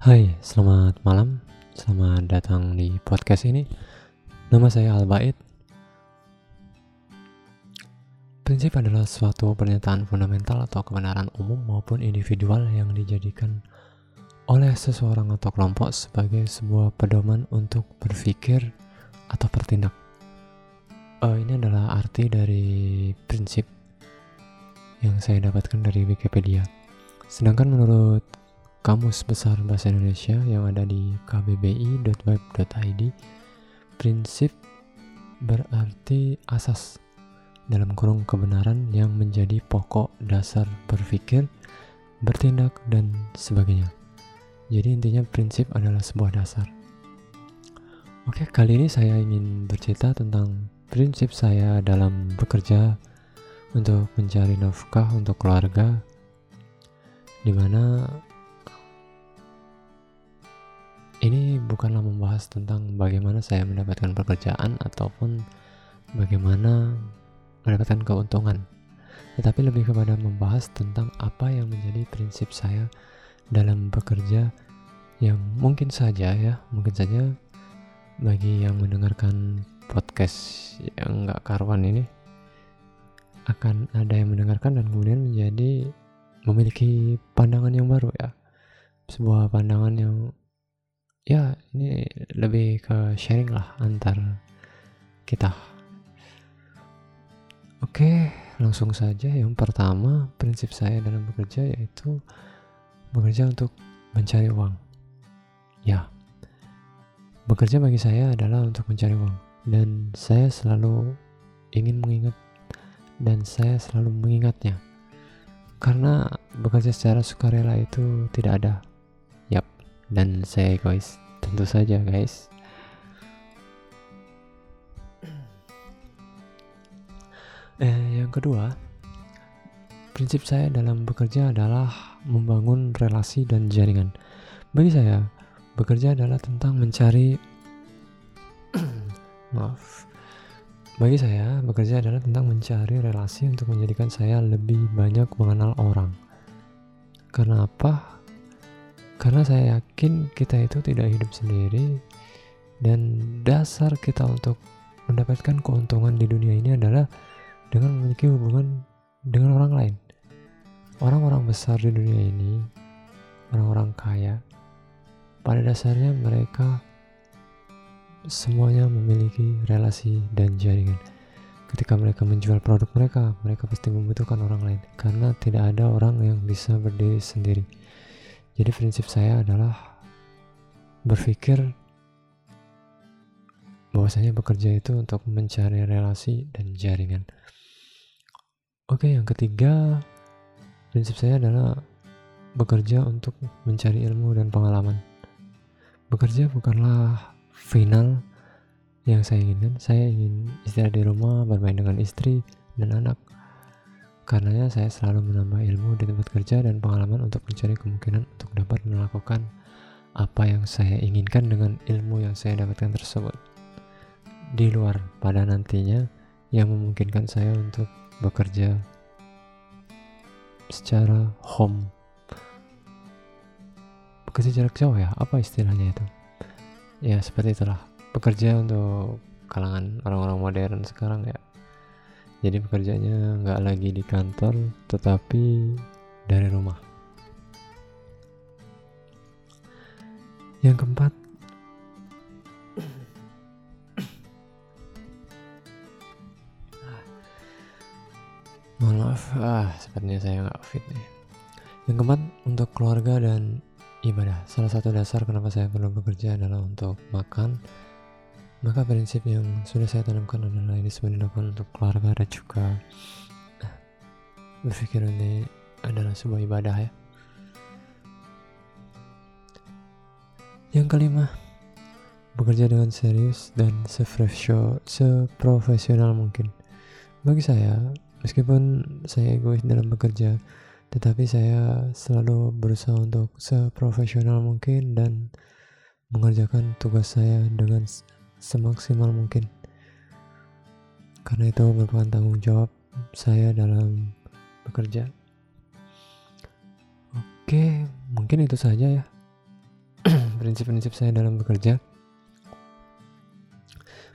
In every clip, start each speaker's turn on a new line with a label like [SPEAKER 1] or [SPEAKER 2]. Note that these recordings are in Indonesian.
[SPEAKER 1] Hai, selamat malam. Selamat datang di podcast ini. Nama saya Albaid. Prinsip adalah suatu pernyataan fundamental atau kebenaran umum maupun individual yang dijadikan oleh seseorang atau kelompok sebagai sebuah pedoman untuk berpikir atau bertindak. Uh, ini adalah arti dari prinsip yang saya dapatkan dari Wikipedia. Sedangkan menurut Kamus Besar Bahasa Indonesia yang ada di kbbi.web.id prinsip berarti asas dalam kurung kebenaran yang menjadi pokok dasar berpikir, bertindak, dan sebagainya. Jadi intinya prinsip adalah sebuah dasar. Oke, kali ini saya ingin bercerita tentang prinsip saya dalam bekerja untuk mencari nafkah untuk keluarga, di mana ini bukanlah membahas tentang bagaimana saya mendapatkan pekerjaan ataupun bagaimana mendapatkan keuntungan, tetapi lebih kepada membahas tentang apa yang menjadi prinsip saya dalam bekerja yang mungkin saja ya, mungkin saja bagi yang mendengarkan podcast yang nggak karuan ini akan ada yang mendengarkan dan kemudian menjadi memiliki pandangan yang baru ya. Sebuah pandangan yang ya ini lebih ke sharing lah antar kita. Oke langsung saja. Yang pertama prinsip saya dalam bekerja yaitu bekerja untuk mencari uang. Ya. Bekerja bagi saya adalah untuk mencari uang. Dan saya selalu ingin mengingat dan saya selalu mengingatnya. Karena bekerja secara sukarela itu tidak ada dan saya egois. Tentu saja guys. Eh, yang kedua prinsip saya dalam bekerja adalah membangun relasi dan jaringan. Bagi saya bekerja adalah tentang mencari maaf. Bagi saya bekerja adalah tentang mencari relasi untuk menjadikan saya lebih banyak mengenal orang. Karena apa karena saya yakin kita itu tidak hidup sendiri dan dasar kita untuk mendapatkan keuntungan di dunia ini adalah dengan memiliki hubungan dengan orang lain. Orang-orang besar di dunia ini, orang-orang kaya, pada dasarnya mereka semuanya memiliki relasi dan jaringan. Ketika mereka menjual produk mereka, mereka pasti membutuhkan orang lain karena tidak ada orang yang bisa berdiri sendiri. Jadi prinsip saya adalah berpikir bahwasanya bekerja itu untuk mencari relasi dan jaringan. Oke, yang ketiga prinsip saya adalah bekerja untuk mencari ilmu dan pengalaman. Bekerja bukanlah final yang saya inginkan. Saya ingin istirahat di rumah, bermain dengan istri dan anak. Karenanya saya selalu menambah ilmu di tempat kerja dan pengalaman untuk mencari kemungkinan untuk dapat melakukan apa yang saya inginkan dengan ilmu yang saya dapatkan tersebut. Di luar pada nantinya yang memungkinkan saya untuk bekerja secara home. Bekerja jarak jauh ya, apa istilahnya itu? Ya seperti itulah. Bekerja untuk kalangan orang-orang modern sekarang ya jadi pekerjaannya nggak lagi di kantor tetapi dari rumah. Yang keempat mohon maaf ah sepertinya saya nggak fit nih. Yang keempat untuk keluarga dan ibadah. Salah satu dasar kenapa saya perlu bekerja adalah untuk makan maka prinsip yang sudah saya tanamkan adalah ini semua dilakukan untuk keluarga dan juga eh, berpikir ini adalah sebuah ibadah ya. Yang kelima, bekerja dengan serius dan seprofesional mungkin. Bagi saya, meskipun saya egois dalam bekerja, tetapi saya selalu berusaha untuk seprofesional mungkin dan mengerjakan tugas saya dengan semaksimal mungkin. Karena itu merupakan tanggung jawab saya dalam bekerja. Oke mungkin itu saja ya. Prinsip-prinsip saya dalam bekerja.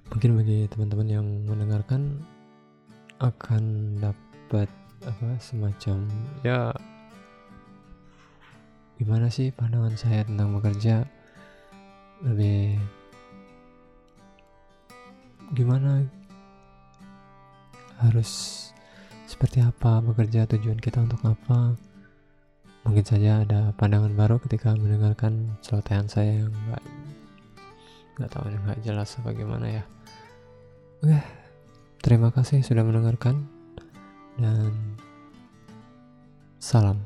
[SPEAKER 1] Mungkin bagi teman-teman yang mendengarkan akan dapat apa semacam ya gimana sih pandangan saya tentang bekerja? Lebih gimana? Harus seperti apa bekerja tujuan kita untuk apa? Mungkin saja ada pandangan baru ketika mendengarkan celotehan saya yang nggak nggak tahu nggak jelas bagaimana ya. Oke terima kasih sudah mendengarkan dan salam